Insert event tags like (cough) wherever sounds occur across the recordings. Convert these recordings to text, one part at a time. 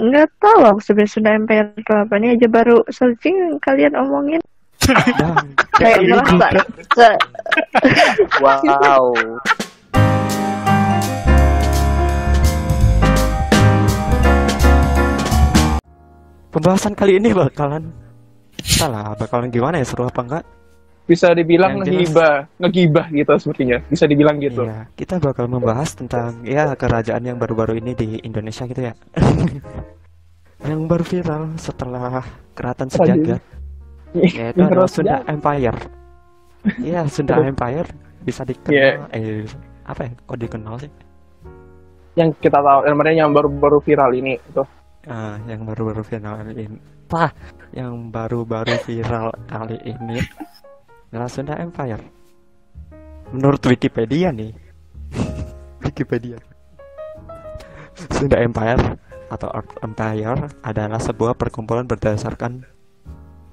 nggak tahu aku sebenarnya Sunda Empire itu apa ini aja baru searching kalian omongin (laughs) kayak merasa se- (laughs) Wow. Pembahasan kali ini bakalan salah, bakalan gimana ya seru apa enggak? Bisa dibilang jelas- ngegibah, ngegibah gitu sepertinya. Bisa dibilang gitu. Iya, kita bakal membahas tentang ya kerajaan yang baru-baru ini di Indonesia gitu ya. (laughs) yang baru viral setelah keraton sejagat yaitu adalah Sunda Empire. Iya, Sunda Empire bisa dikenal Iya. eh apa ya? Kok dikenal sih? yang kita tahu, yang yang baru-baru viral ini itu. Ah, yang baru-baru viral ini. Wah, yang baru-baru viral kali ini Sunda Empire. Menurut Wikipedia nih, (laughs) Wikipedia, Sunda Empire atau Earth Empire adalah sebuah perkumpulan berdasarkan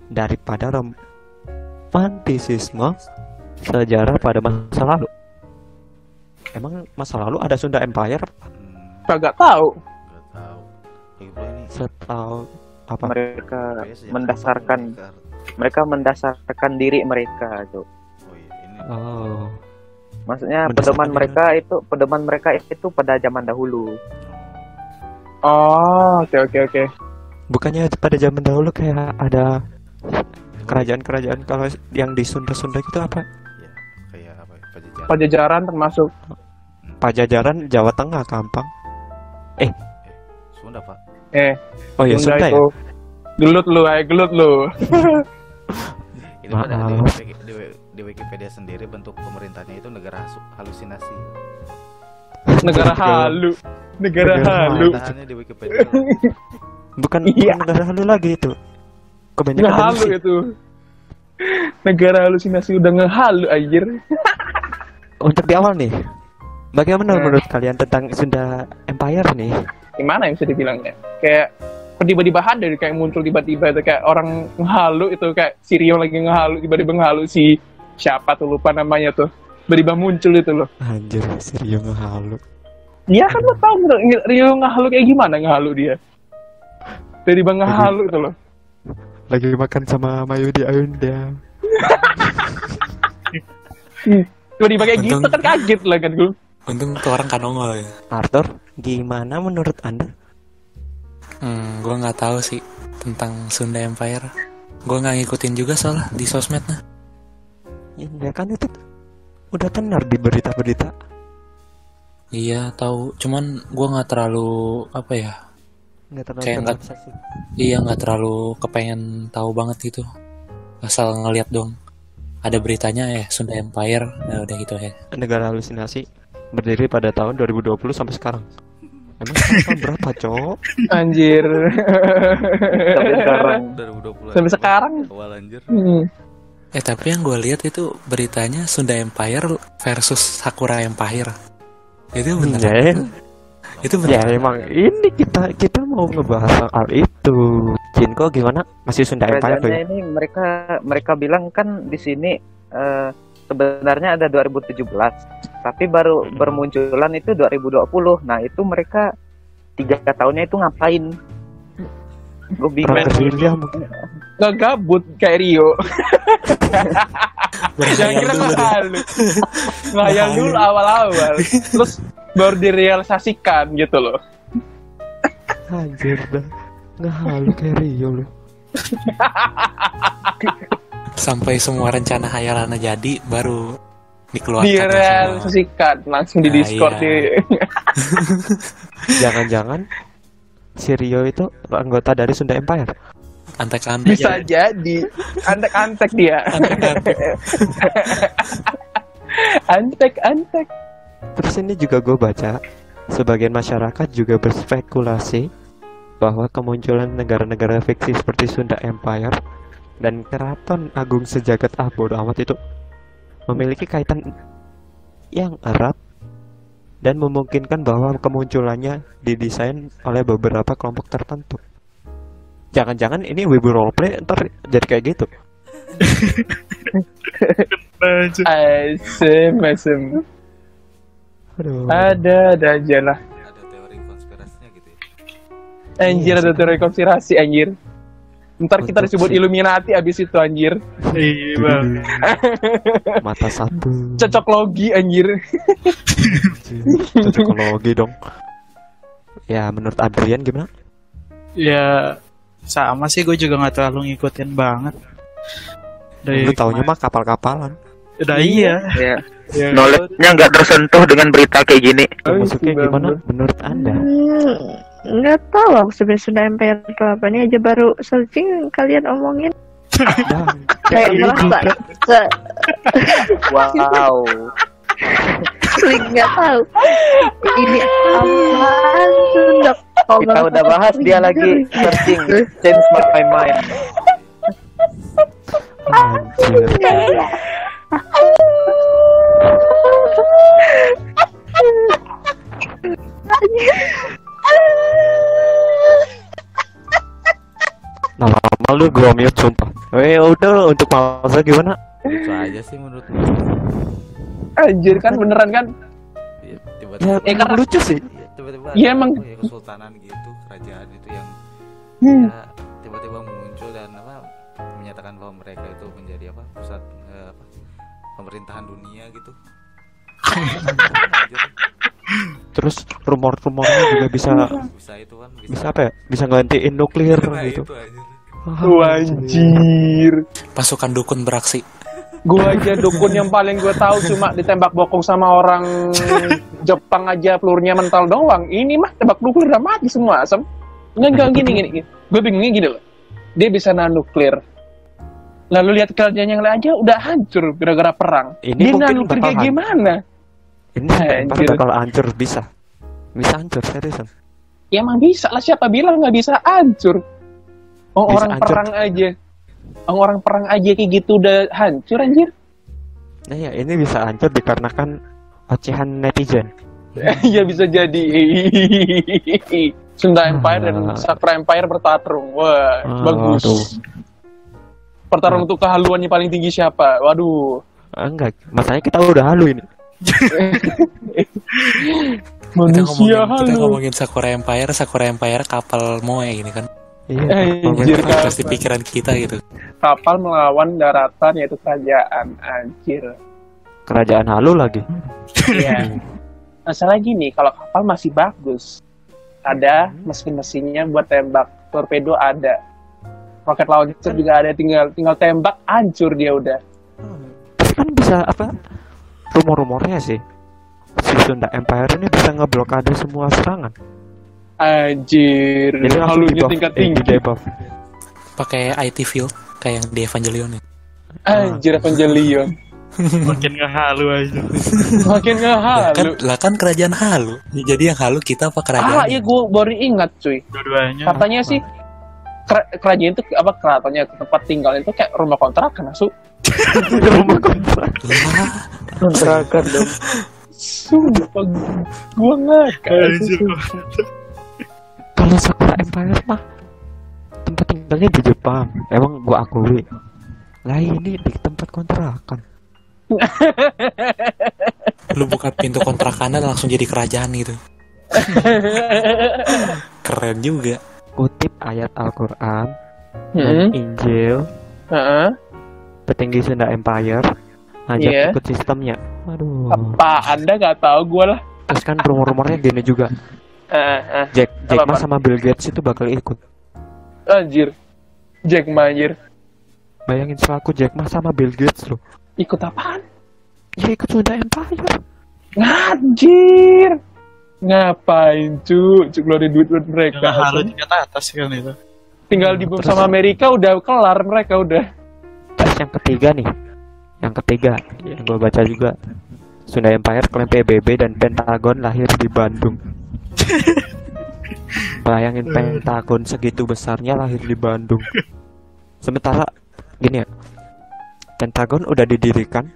daripada romantisisme sejarah pada masa lalu. Emang masa lalu ada Sunda Empire? Kagak tahu. Gak tahu. Setahu apa? Mereka sejak mendasarkan mereka- mereka mendasarkan diri mereka tuh. Oh iya, ini Oh. Maksudnya Mendasarkan pedoman diri. mereka itu pedoman mereka itu pada zaman dahulu. Oh, oke oke oke. Bukannya pada zaman dahulu kayak ada kerajaan-kerajaan kalau yang di Sunda-Sunda gitu apa? ya kayak apa ya, pajajaran. Pajajaran termasuk. Pajajaran Jawa Tengah Kampang. Sunda, Pak. Eh, Oh iya Sunda Sunda ya. itu. Gelut lu, ay gelut lu. (laughs) Ini pada di, Maaf. Di, di Wikipedia sendiri bentuk pemerintahnya itu negara halusinasi. Negara halu. Negara Negara halu. Pemerintahannya di Wikipedia. (laughs) Bukan, Iya. bukan negara halu lagi itu. Kebanyakan Ngehalu delusi. itu. Negara halusinasi udah ngehalu anjir. (laughs) Untuk di awal nih. Bagaimana Eh. menurut kalian tentang Sunda Empire nih? Gimana yang bisa dibilangnya? Kayak tiba-tiba ada kayak muncul tiba-tiba itu kayak orang ngehalu itu kayak Sirio lagi ngehalu tiba-tiba ngehalu si siapa tuh lupa namanya tuh tiba-tiba muncul itu loh Anjir, serius ngehalu. Iya kan lo tau Rio ngehalu kayak gimana ngehalu dia tiba-tiba ngehalu itu loh Lagi makan sama Mayudi Ayunda. tiba-tiba kayak gitu kan kaget lah kan gue Untung tuh orang kan nongol ya. Arthur, gimana menurut Anda? Hmm, gue nggak tahu sih tentang Sunda Empire. Gue nggak ngikutin juga soalnya di sosmed nah. Ya kan itu udah tenar di berita-berita. Iya tahu, cuman gue nggak terlalu apa ya? Nggak terlalu Kayak terobsesi. Iya nggak terlalu kepengen tahu banget gitu. Asal ngeliat dong. Ada beritanya ya Sunda Empire, ya udah gitu ya. negara halusinasi berdiri pada tahun 2020 sampai sekarang. Emang tahun berapa, Cok? anjir Sampai sekarang. 2020. Sampai sekarang. Awal anjir. Hmm. Eh tapi yang gue lihat itu beritanya Sunda Empire versus Sakura Empire. Itu bener. Ya, Itu ya bener. emang ini kita kita mau ngebahas soal itu. Jinko gimana? Masih Sunda Empire tuh ya? ini mereka mereka bilang kan di sini eh, sebenarnya ada 2017, tapi baru bermunculan itu 2020. Nah itu mereka tiga tahunnya itu ngapain? Gue bingung. Mungkin. nggak gabut kayak Rio (laughs) yang Berhayal kira ngehalu (laughs) ngayal dulu awal-awal terus baru direalisasikan gitu loh Anjir dah. Ngehalu kayak Rio loh. (laughs) Sampai semua rencana hayalannya jadi baru dikeluarkan direalisasikan langsung di Nah, Discord iya. di (laughs) Jangan-jangan si Rio itu anggota dari Sunda Empire. Antek-antek. bisa jadi antek-antek dia Antek-antek. (laughs) antek-antek Terus ini juga gue baca, sebagian masyarakat juga berspekulasi bahwa kemunculan negara-negara fiksi seperti Sunda Empire dan Keraton Agung Sejagat Ah bodo amat itu memiliki kaitan yang erat dan memungkinkan bahwa kemunculannya didesain oleh beberapa kelompok tertentu. Jangan-jangan ini wibu roleplay ntar jadi kayak gitu. asem asem Aduh. ada ada aja lah Ada teori konspirasinya gitu ya. Anjir Iya ada sih. teori konspirasi anjir. Ntar kita disebut Illuminati abis itu anjir. Iya, Bang. Mata satu. Cocok logi anjir. Cocokologi dong. Ya menurut Adrian gimana? Ya sama sih gue juga nggak terlalu ngikutin banget. Dari Lu taunya mah kapal-kapalan. Udah iya. Ya, Ya, knowledge-nya nggak tersentuh dengan berita kayak gini. Oh, Maksudnya iya, gimana menurut Anda? Nggak tahu aku sebenarnya Sunda Empire itu apa nih aja baru searching kalian omongin (laughs) kayak juga. se- Wow. sering nggak tahu ini apaan Sunda Kita udah bahas dia lagi searching change my mind. Anjir. Nah, lama lu gua mute sumpah. Eh udah untuk Malsa gimana? Lucu aja sih menurut gue. Anjir kan beneran kan? Iya, Ya, Tiba-tiba emang lucu sih. Iya, tiba-tiba Iya, emang. ya, kesultanan gitu kerajaan itu yang Hmm. ya, tiba-tiba muncul dan apa menyatakan bahwa mereka itu menjadi apa pusat eh, apa, pemerintahan dunia gitu (laughs) Anjir, Terus rumor-rumornya juga bisa bisa itu kan bisa, bisa apa ya? Bisa gantiin nuklir Nah, gitu. itu anjir. Wah, Anjir. Pasukan dukun beraksi. Gua aja dukun yang paling gue tahu cuma ditembak bokong sama orang Jepang aja pelurunya mental doang. Ini mah tembak nuklir udah mati semua asem. Enggak enggak gini gini. gini. Gue bingungnya gini loh. Dia bisa nahan nuklir. Lalu lihat kerajaan yang lain aja udah hancur gara-gara perang. Ini Dia nahan nuklir kayak gimana? Ini (laughs) Anjir. bakal hancur bisa. Bisa hancur seriusan. Ya emang bisa lah siapa bilang nggak bisa hancur. Oh, Bisa orang hancur. perang aja. Oh, orang perang aja kayak gitu udah hancur anjir. Nah ya ini bisa hancur dikarenakan ocehan netizen. Iya (laughs) bisa jadi. Sunda Empire dan Ah. Sakura Empire bertarung. Wah, Ah, bagus. waduh. Pertarung untuk kehaluannya paling tinggi siapa? Waduh. Ah, enggak, masalahnya kita udah halu ini. (laughs) Kita Manusia ngomongin, kita ngomongin Sakura Empire, Sakura Empire kapal Moe ini kan. Iya. Anjir, pemerintah. Pasti pikiran kita gitu. Kapal melawan daratan yaitu kerajaan. Anjir. Kerajaan halu lagi. Iya. Masalah gini, kalau kapal masih bagus, ada mesin-mesinnya buat tembak, torpedo ada, roket launcher juga ada, tinggal tinggal tembak, hancur dia udah. Tapi kan bisa apa? Rumor-rumornya sih. Si Sunda Empire ini bisa ngeblokade semua serangan. Anjir, Jadi langsung halunya tingkat eh, di tinggi. debuff. Pakai IT field kayak yang di Evangelion ya. Anjir, Evangelion. (laughs) makin nggak halu aja. Makin nggak Lah kan, lah kan kerajaan halu. Jadi yang halu kita apa kerajaan? Ah, iya gue baru ingat cuy. Dua-duanya. Katanya sih kerajaan itu apa keratonnya tempat tinggal itu kayak rumah kontrakan masuk. (laughs) Rumah kontrak. Lah, Kontrakan dong. Sumpah gue ngakak. Kalau Sakura Empire mah tempat tinggalnya di Jepang. Emang gua akui. Lah ini di tempat kontrakan. lu buka pintu kontrakannya langsung jadi kerajaan gitu. (laughs) Keren juga. Kutip ayat Al-Quran Hmm, dan Injil heeh. petinggi Sunda Empire ngajak Iya. ikut sistemnya. Aduh. Apa anda nggak tahu gue lah. Terus kan rumor-rumornya gini juga. Eh, eh. Jack Jack? Ma sama Bill Gates itu bakal ikut. Anjir. Jack Ma anjir. Bayangin selaku Jack Ma sama Bill Gates loh. Ikut apaan? Ya ikut Sunda Empire. Anjir. Ngapain cu? Cu keluarin duit buat mereka. Nggak halu tingkat atas kan itu. Tinggal di Terus- sama Amerika udah kelar mereka udah. Terus yang ketiga nih. Yang ketiga yang gue baca juga. Sunda Empire klaim PBB dan Pentagon lahir di Bandung. (laughs) Bayangin Pentagon segitu besarnya lahir di Bandung. Sementara gini ya. Pentagon udah didirikan.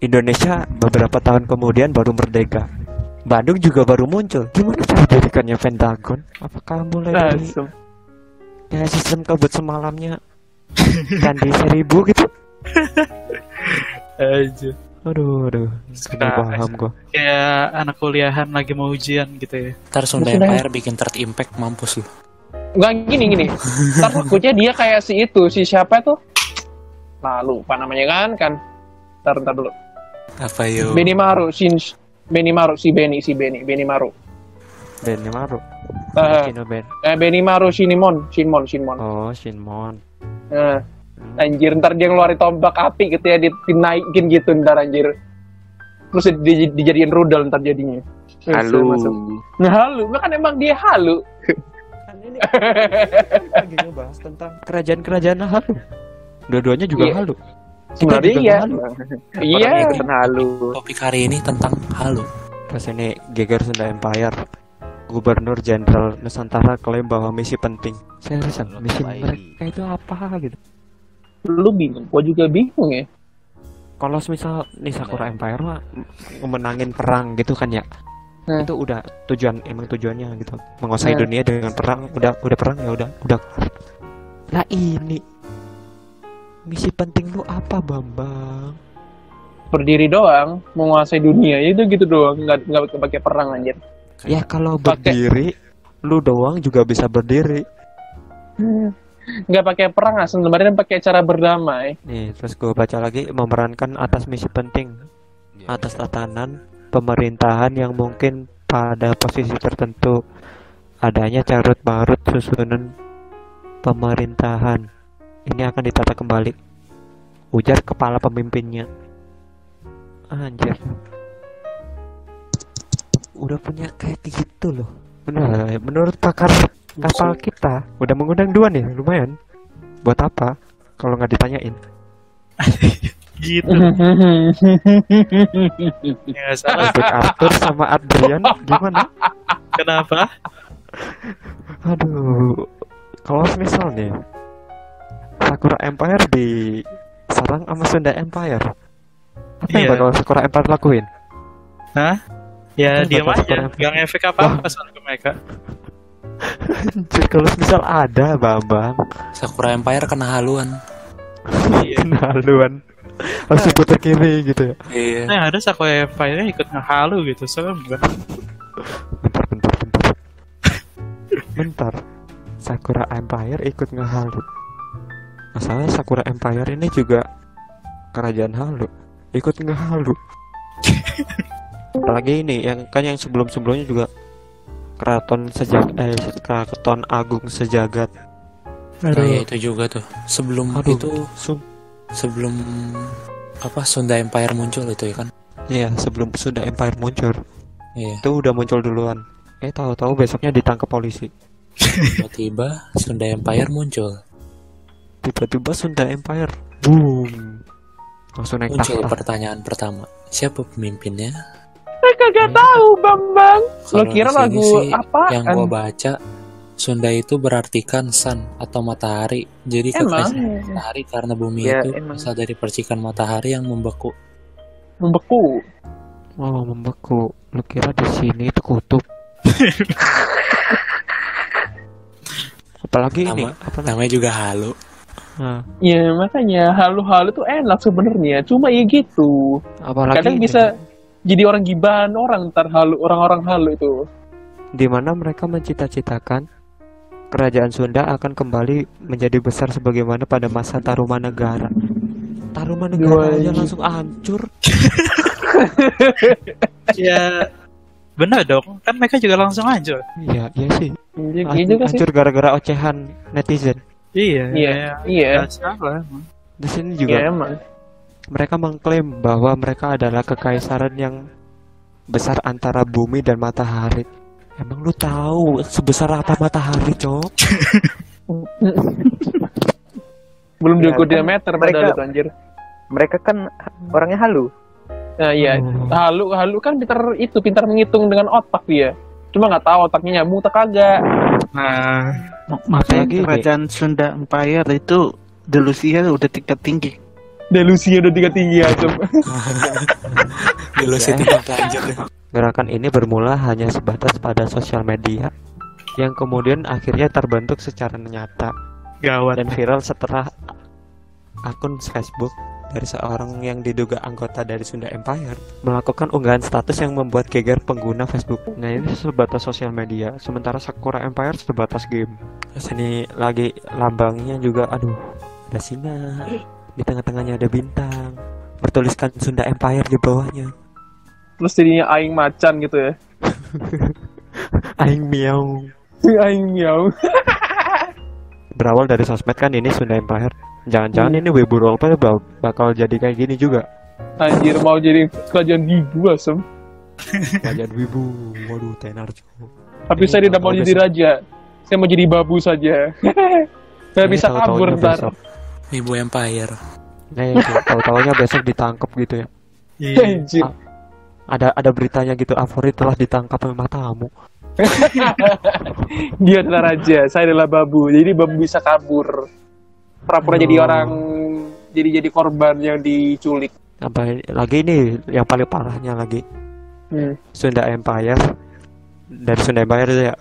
Indonesia beberapa tahun kemudian baru merdeka. Bandung juga baru muncul. Gimana cara didirikannya Pentagon? Apakah mulai dari ya sistem kebut semalamnya candi seribu gitu? (laughs) Aja. Aduh, aduh. Sudah Nah, paham gua. Kayak anak kuliahan lagi mau ujian gitu ya. Ntar Sunda Empire bikin third impact mampus lu. Nggak gini gini. Ntar takutnya dia kayak si itu, si siapa tuh? Lalu, apa namanya kan? Kan. Ntar, ntar dulu. Apa yo? Benimaru, Shin, Benimaru, si Beni, si Beni, Benimaru. Benimaru. Eh, Kino Ben. eh, Benimaru Shinimon, Shinmon, Shinmon. Oh, Shinmon. Nah, Hmm. anjir ntar dia ngeluarin tombak api gitu ya, dinaikin gitu ntar anjir. Terus di, dijadiin rudal ntar jadinya. Halu. Masuk. Nah, halu, kan emang dia halu. Kan ini lagi ngebahas tentang kerajaan-kerajaan halu. Dua-duanya juga Iya. halu. Sebenarnya juga iya. halu. Iya. Ikutan halu. Topik hari ini tentang halu. Terus ini geger Sunda Empire. Gubernur Jenderal Nusantara klaim bahwa misi penting. Seriusan, misi mereka itu apa gitu? Lu bingung, gua juga bingung ya. Kalau misal nih Sakura Empire mah memenangin perang gitu kan ya. Hmm. Itu udah tujuan emang tujuannya gitu. Menguasai Hmm. dunia dengan perang, udah udah perang ya udah udah. Lah ini misi penting lu apa Bambang? Berdiri doang, menguasai dunia itu gitu doang, nggak nggak pakai perang anjir. Ya kalau berdiri lu doang juga bisa berdiri. Nggak pakai perang, sebenarnya pakai cara berdamai. Nih, terus gue baca lagi memerankan atas misi penting Ya, atas tatanan pemerintahan yang mungkin pada posisi tertentu adanya carut marut susunan pemerintahan ini akan ditata kembali. Ujar kepala pemimpinnya. Anjir. Udah punya kayak gitu loh. Benar menurut pakar kapal kita udah mengundang dua nih lumayan. Buat apa? Kalau nggak ditanyain. Gitu. (laughs) ya salah. untuk Arthur sama Adrian gimana? Kenapa? Aduh, kalau misal nih Sakura Empire diserang sama Sunda Empire, apa yang Iya. bakal Sakura Empire lakuin? Ya Itu diam bakal aja. Gak ngefek apa-apa soal ke mereka. Anjir, kalau misal ada Bambang, Sakura Empire kena haluan. Iya. haluan langsung putar kiri gitu ya. Iya. Nah, ada Sakura Empire ikut ngehalu gitu. Serem gak? Bentar, bentar, bentar. bentar. Sakura Empire ikut ngehalu. Masalah Sakura Empire ini juga kerajaan halu, ikut ngehalu. (laughs) Apalagi ini yang kan yang sebelum-sebelumnya juga keraton sejak eh keraton agung sejagat. Nah, ya itu juga tuh. Sebelum Aduh. itu Sum- sebelum apa Sunda Empire muncul itu ya kan? Iya, sebelum Sunda Empire muncul, Iya. itu udah muncul duluan. Eh tahu-tahu besoknya ditangkap polisi. Tiba-tiba Sunda Empire muncul. Tiba-tiba Sunda Empire, boom, langsung naik Muncul tahta. pertanyaan pertama. Siapa pemimpinnya? Mereka gak tahu, Bambang. Lo Kalau kira lagu sih apa? Yang gua baca Sunda itu berartikan sun atau matahari. Jadi kekaisaran matahari karena bumi Ya, itu emang. berasal dari percikan matahari yang membeku. membeku. Oh, membeku. Lu kira di sini itu kutub? (laughs) Apalagi ini, Nama- apa namanya? Namanya juga halu. Nah, Ya makanya halu-halu tuh enak sebenarnya. Cuma ya gitu. apalagi Kadang ini, bisa jadi orang gibahan orang ntar halu orang-orang halu itu. di mana mereka mencita-citakan kerajaan Sunda akan kembali menjadi besar sebagaimana pada masa Tarumanegara. Tarumanegara aja langsung hancur. (laughs) Ya benar dong. Kan mereka juga langsung hancur. Iya, iya sih. Iya sih. hancur gara-gara ocehan netizen. Iya. Iya, ya, iya. salah. Di sini Iya juga emang. mereka mengklaim bahwa mereka adalah kekaisaran yang besar antara bumi dan matahari. Emang lu tahu sebesar apa matahari, Cok? (laughs) Belum Ya, diukur kan diameter mereka- padahal itu anjir. Mereka kan orangnya halu. Nah iya, Oh. halu halu kan pintar itu pintar menghitung dengan otak dia. Cuma nggak tahu otaknya nyambung tak kagak. Nah, makanya kerajaan Sunda Empire itu delusia udah tingkat tinggi. Delusi udah tiga tinggi aja. Ilusi tingkat lanjut. Gerakan ini bermula hanya sebatas pada sosial media yang kemudian akhirnya terbentuk secara nyata Gawat. dan viral setelah akun Facebook dari seorang yang diduga anggota dari Sunda Empire melakukan unggahan status yang membuat geger pengguna Facebook. Nah ini sebatas sosial media, sementara Sakura Empire sebatas game. Terus ini lagi lambangnya juga, aduh, ada singa, di tengah-tengahnya ada bintang, bertuliskan Sunda Empire di bawahnya. Terus jadinya aing macan gitu ya. (laughs) Aing miau. (laughs) aing miau. (laughs) Berawal dari sosmed kan ini Sunda Empire. Jangan-jangan Hmm. ini Weibo Roleplay bak- bakal jadi kayak gini juga. Anjir mau jadi kerajaan ibu asem. (laughs) Kerajaan Wibu, waduh tenar cuy. Tapi Ini saya tidak mau jadi besok. raja. Saya mau jadi babu saja. (laughs) saya Ini bisa kabur ntar. besok. Ibu Empire. Nah, itu tahu-taunya besok ditangkap gitu ya. Iya. Anjir. Ada ada beritanya gitu, Afori telah ditangkap oleh matamu. (laughs) Dia adalah raja, saya adalah babu. Jadi babu bisa kabur. Pura-pura jadi Oh. orang jadi jadi korban yang diculik. Sampai lagi ini yang paling parahnya lagi Hmm. Sunda Empire dari Sunda Empire ya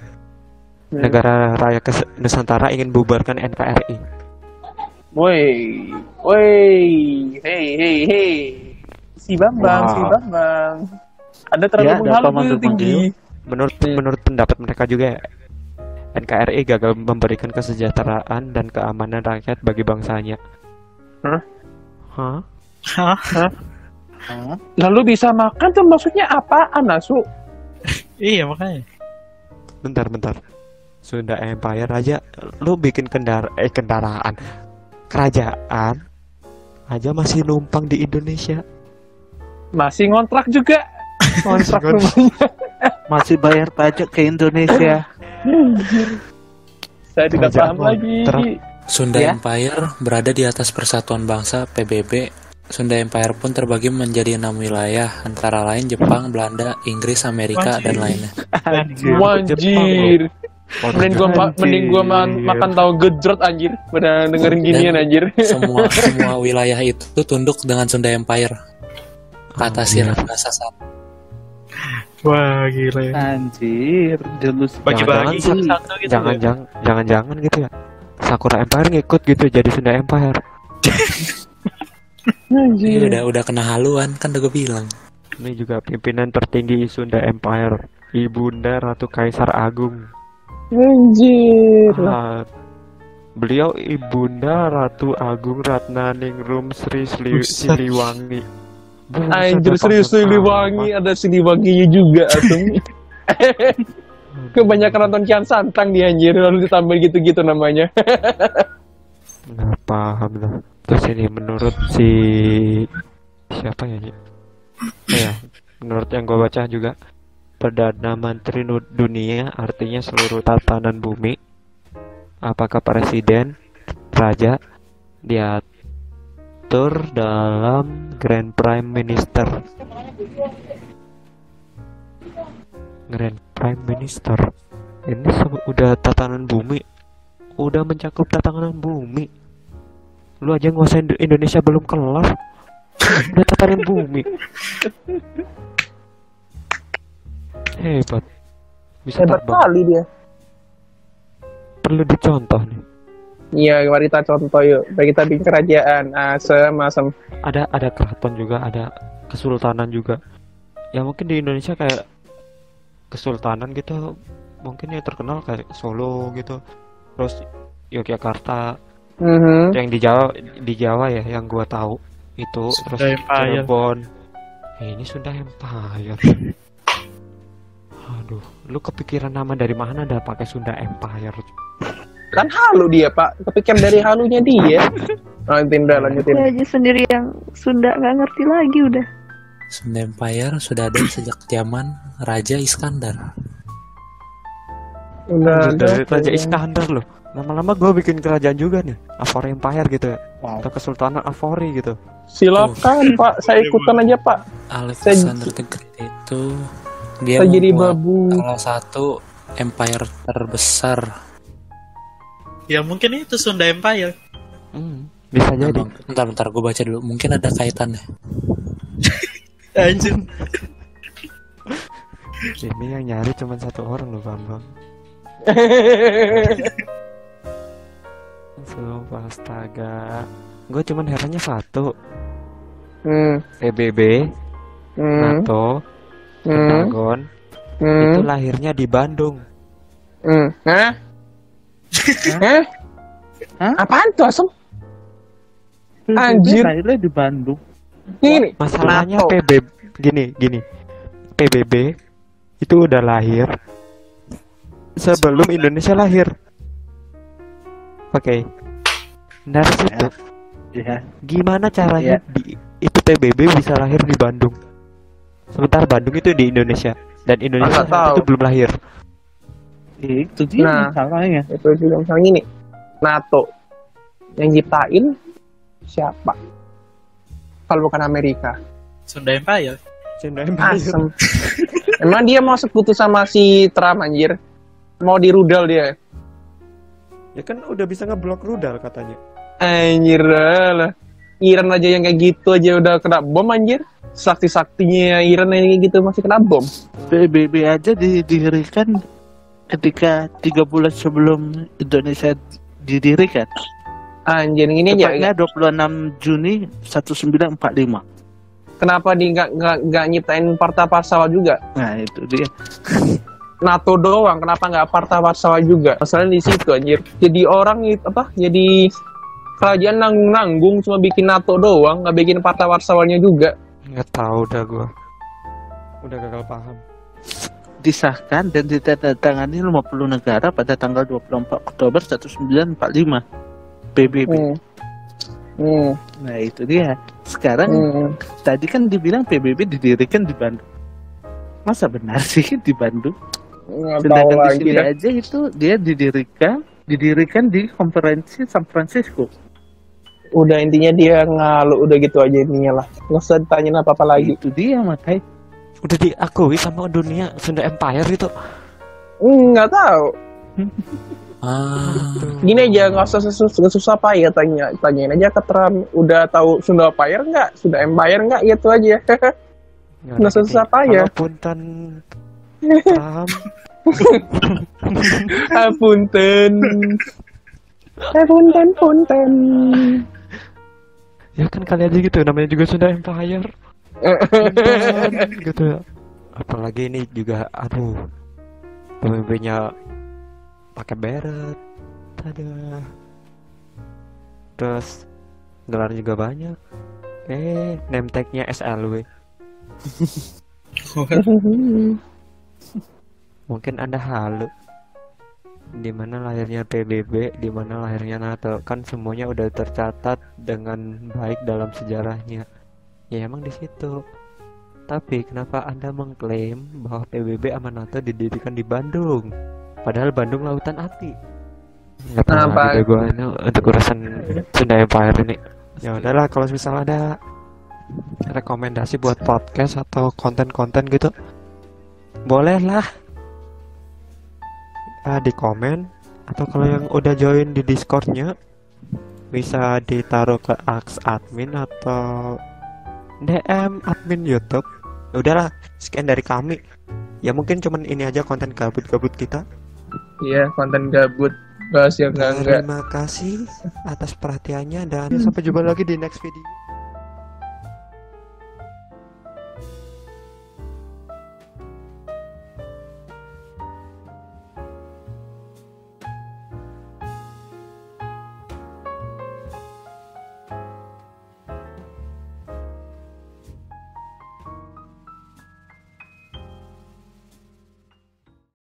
Hmm. negara raya kes- Nusantara ingin bubarkan NKRI. Woi, woi, hei, hei, hei. Si Bambang, Wow. si Bambang. Anda terlalu Ya, ada menghalu tinggi. Menurut Hmm. menurut pendapat mereka juga ya, NKRI gagal memberikan kesejahteraan dan keamanan rakyat bagi bangsanya. Hah? Hah? Hah? Lalu bisa makan tuh maksudnya apaan, Nasu? (laughs) Iya makanya. Bentar, bentar. Sunda Empire aja lu bikin kendara eh kendaraan kerajaan aja masih numpang di Indonesia. Masih ngontrak juga. (laughs) Ngontrak Masih rumahnya. Masih bayar pajak ke Indonesia. (laughs) Saya tidak paham lagi. ngontrak. Sunda Ya. Empire berada di atas Persatuan Bangsa PBB. Sunda Empire pun terbagi menjadi enam wilayah, antara lain Jepang, Belanda, Inggris, Amerika, dan lainnya. Wanjir. Mending gua ma- mending gua ma- makan tahu gejrot anjir pada dengerin ginian anjir. Semua (laughs) semua wilayah itu tunduk dengan Sunda Empire. Kata si Anjir. Rangga. Wah gila ya. Anjir, jelus Bagi-bagi Jangan-jangan satu gitu. Jangan-jangan jangan-jangan gitu ya. Sakura Empire ngikut gitu jadi Sunda Empire. (laughs) Anjir. udah udah kena haluan kan udah gue bilang. Ini juga pimpinan tertinggi Sunda Empire, Ibunda Ratu Kaisar Agung. Anjir. Ah, beliau Ibunda Ratu Agung Ratnaningrum Sri. Siliwangi. Anjir serius Siliwangi ada Siliwanginya juga (laughs) asem. Kebanyakan nonton Kian Santang dia anjir lalu ditambah gitu-gitu namanya. (laughs) Nggak paham lah. Terus ini menurut si siapa ya? Oh ya, menurut yang gue baca juga Perdana Menteri Dunia artinya seluruh tatanan bumi. Apakah presiden, raja diatur dalam Grand Prime Minister? Grand Prime Minister. Ini udah tatanan bumi, udah mencakup tatanan bumi. Lu aja nguasain Indo- Indonesia belum kelar. Udah tatanan bumi. Hebat. Bisa Hebat terbang. kali dia. Perlu dicontoh nih. Iya, mari kita contoh yuk. Bagi kita bikin kerajaan asem asem. Ada ada keraton juga, ada kesultanan juga. Ya mungkin di Indonesia kayak kesultanan gitu mungkin yang terkenal kayak Solo gitu. Terus Yogyakarta, Mhm. yang di Jawa di Jawa ya yang gua tahu itu Sunda terus Empire. Cirebon Eh, ini Sunda Empire (laughs) aduh lu kepikiran nama dari mana ada pakai Sunda Empire Kan halu dia, Pak. Kepikiran dari halunya dia. (laughs) Lanjutin dah, lanjutin. Saya aja sendiri yang Sunda nggak ngerti lagi udah. Sunda Empire sudah ada sejak zaman Raja Iskandar. Udah dari ada. Raja Iskandar loh lama-lama gua bikin kerajaan juga nih Afori Empire gitu ya Wow. atau Kesultanan Afori gitu Silakan, Pak. Saya ikutan aja, Pak. Alexander the Great itu dia Saya jadi babu. salah satu empire terbesar. Ya mungkin itu Sunda Empire. Hmm, bisa jadi Bang, bentar bentar gue baca dulu. Mungkin ada kaitannya. (laughs) Anjir. ini yang nyari cuma satu orang loh Bambang (laughs) Sumpah astaga Gue cuman herannya satu Hmm. PBB, Hmm. NATO, Hmm. Pentagon Hmm. itu lahirnya di Bandung. Hmm. Hah? Hah? Hah? Apaan tuh asem? Anjir. lahirnya di Bandung. Ini. Masalahnya. PBB gini gini. PBB itu udah lahir sebelum Indonesia lahir. Oke. Dari situ Ya. gimana caranya di, itu PBB bisa lahir di Bandung? Sementara Bandung itu di Indonesia dan Indonesia itu belum lahir. Ya, itu dia Nah. masalahnya. Itu juga misalnya gini. NATO yang ciptain siapa? Kalau bukan Amerika. Sunda Empire. Sunda Empire. Asem. Emang dia mau sekutu sama si Trump anjir? Mau dirudal dia? Ya kan udah bisa ngeblok rudal katanya. Anjir lah. Iran aja yang kayak gitu aja udah kena bom anjir. Sakti-saktinya Iran yang kayak gitu masih kena bom. PBB aja didirikan ketika tiga bulan sebelum Indonesia didirikan. Anjir ini aja. Tepatnya 26 Juni 1945. Kenapa di nggak nggak nggak nyiptain Parta Warsawa juga? Nah itu dia. (laughs) NATO doang, kenapa nggak Parta Warsawa juga? Masalahnya di situ anjir. Jadi orang itu apa? Jadi kerajaan nanggung-nanggung cuma bikin NATO doang, nggak bikin Parta Warsawanya juga. Nggak tahu dah gua. Udah gagal paham. Disahkan dan ditandatangani 50 negara pada tanggal 24 Oktober 1945. PBB. Hmm. Hmm. Nah itu dia. Sekarang Hmm. tadi kan dibilang PBB didirikan di Bandung. Masa benar sih (laughs) di Bandung? Nggak Sedangkan di sini dah. aja itu dia didirikan didirikan di konferensi San Francisco. Udah intinya dia ngalu udah gitu aja intinya lah. Nggak usah ditanyain apa-apa lagi. Itu dia makanya. Udah diakui sama dunia Sunda Empire itu. Hmm, Nggak tahu. Ah, Gini aja nggak usah susah, susah, susah apa ya tanya tanyain aja ke Trump. Udah tahu Sunda Empire nggak? Sunda Empire nggak? Gitu aja. Ya Nggak susah gini, apa ya? punten Trump (laughs) Apunten. Apunten, punten. ya kan kali aja gitu namanya juga Sunda Empire Punten, (laughs) gitu. Apalagi ini juga aduh. Pemimpinnya pakai beret. Ada. Terus gelar juga banyak. Eh name tag-nya SLW mungkin anda halu di mana lahirnya PBB, di mana lahirnya NATO, kan semuanya udah tercatat dengan baik dalam sejarahnya. Ya emang di situ. Tapi kenapa Anda mengklaim bahwa PBB sama NATO didirikan di Bandung? Padahal Bandung lautan api. Nggak Kenapa? deh gua ini untuk urusan Sunda Empire ini. Ya udahlah kalau misal ada rekomendasi buat podcast atau konten-konten gitu, boleh lah Ah, di komen atau kalau yang udah join di Discordnya bisa ditaruh ke aks admin atau DM admin YouTube. Ya Udahlah, sekian dari kami. Ya mungkin cuman ini aja konten gabut-gabut kita. Iya, konten gabut. Bahas yang enggak enggak. Terima kasih atas perhatiannya dan sampai jumpa lagi di next video.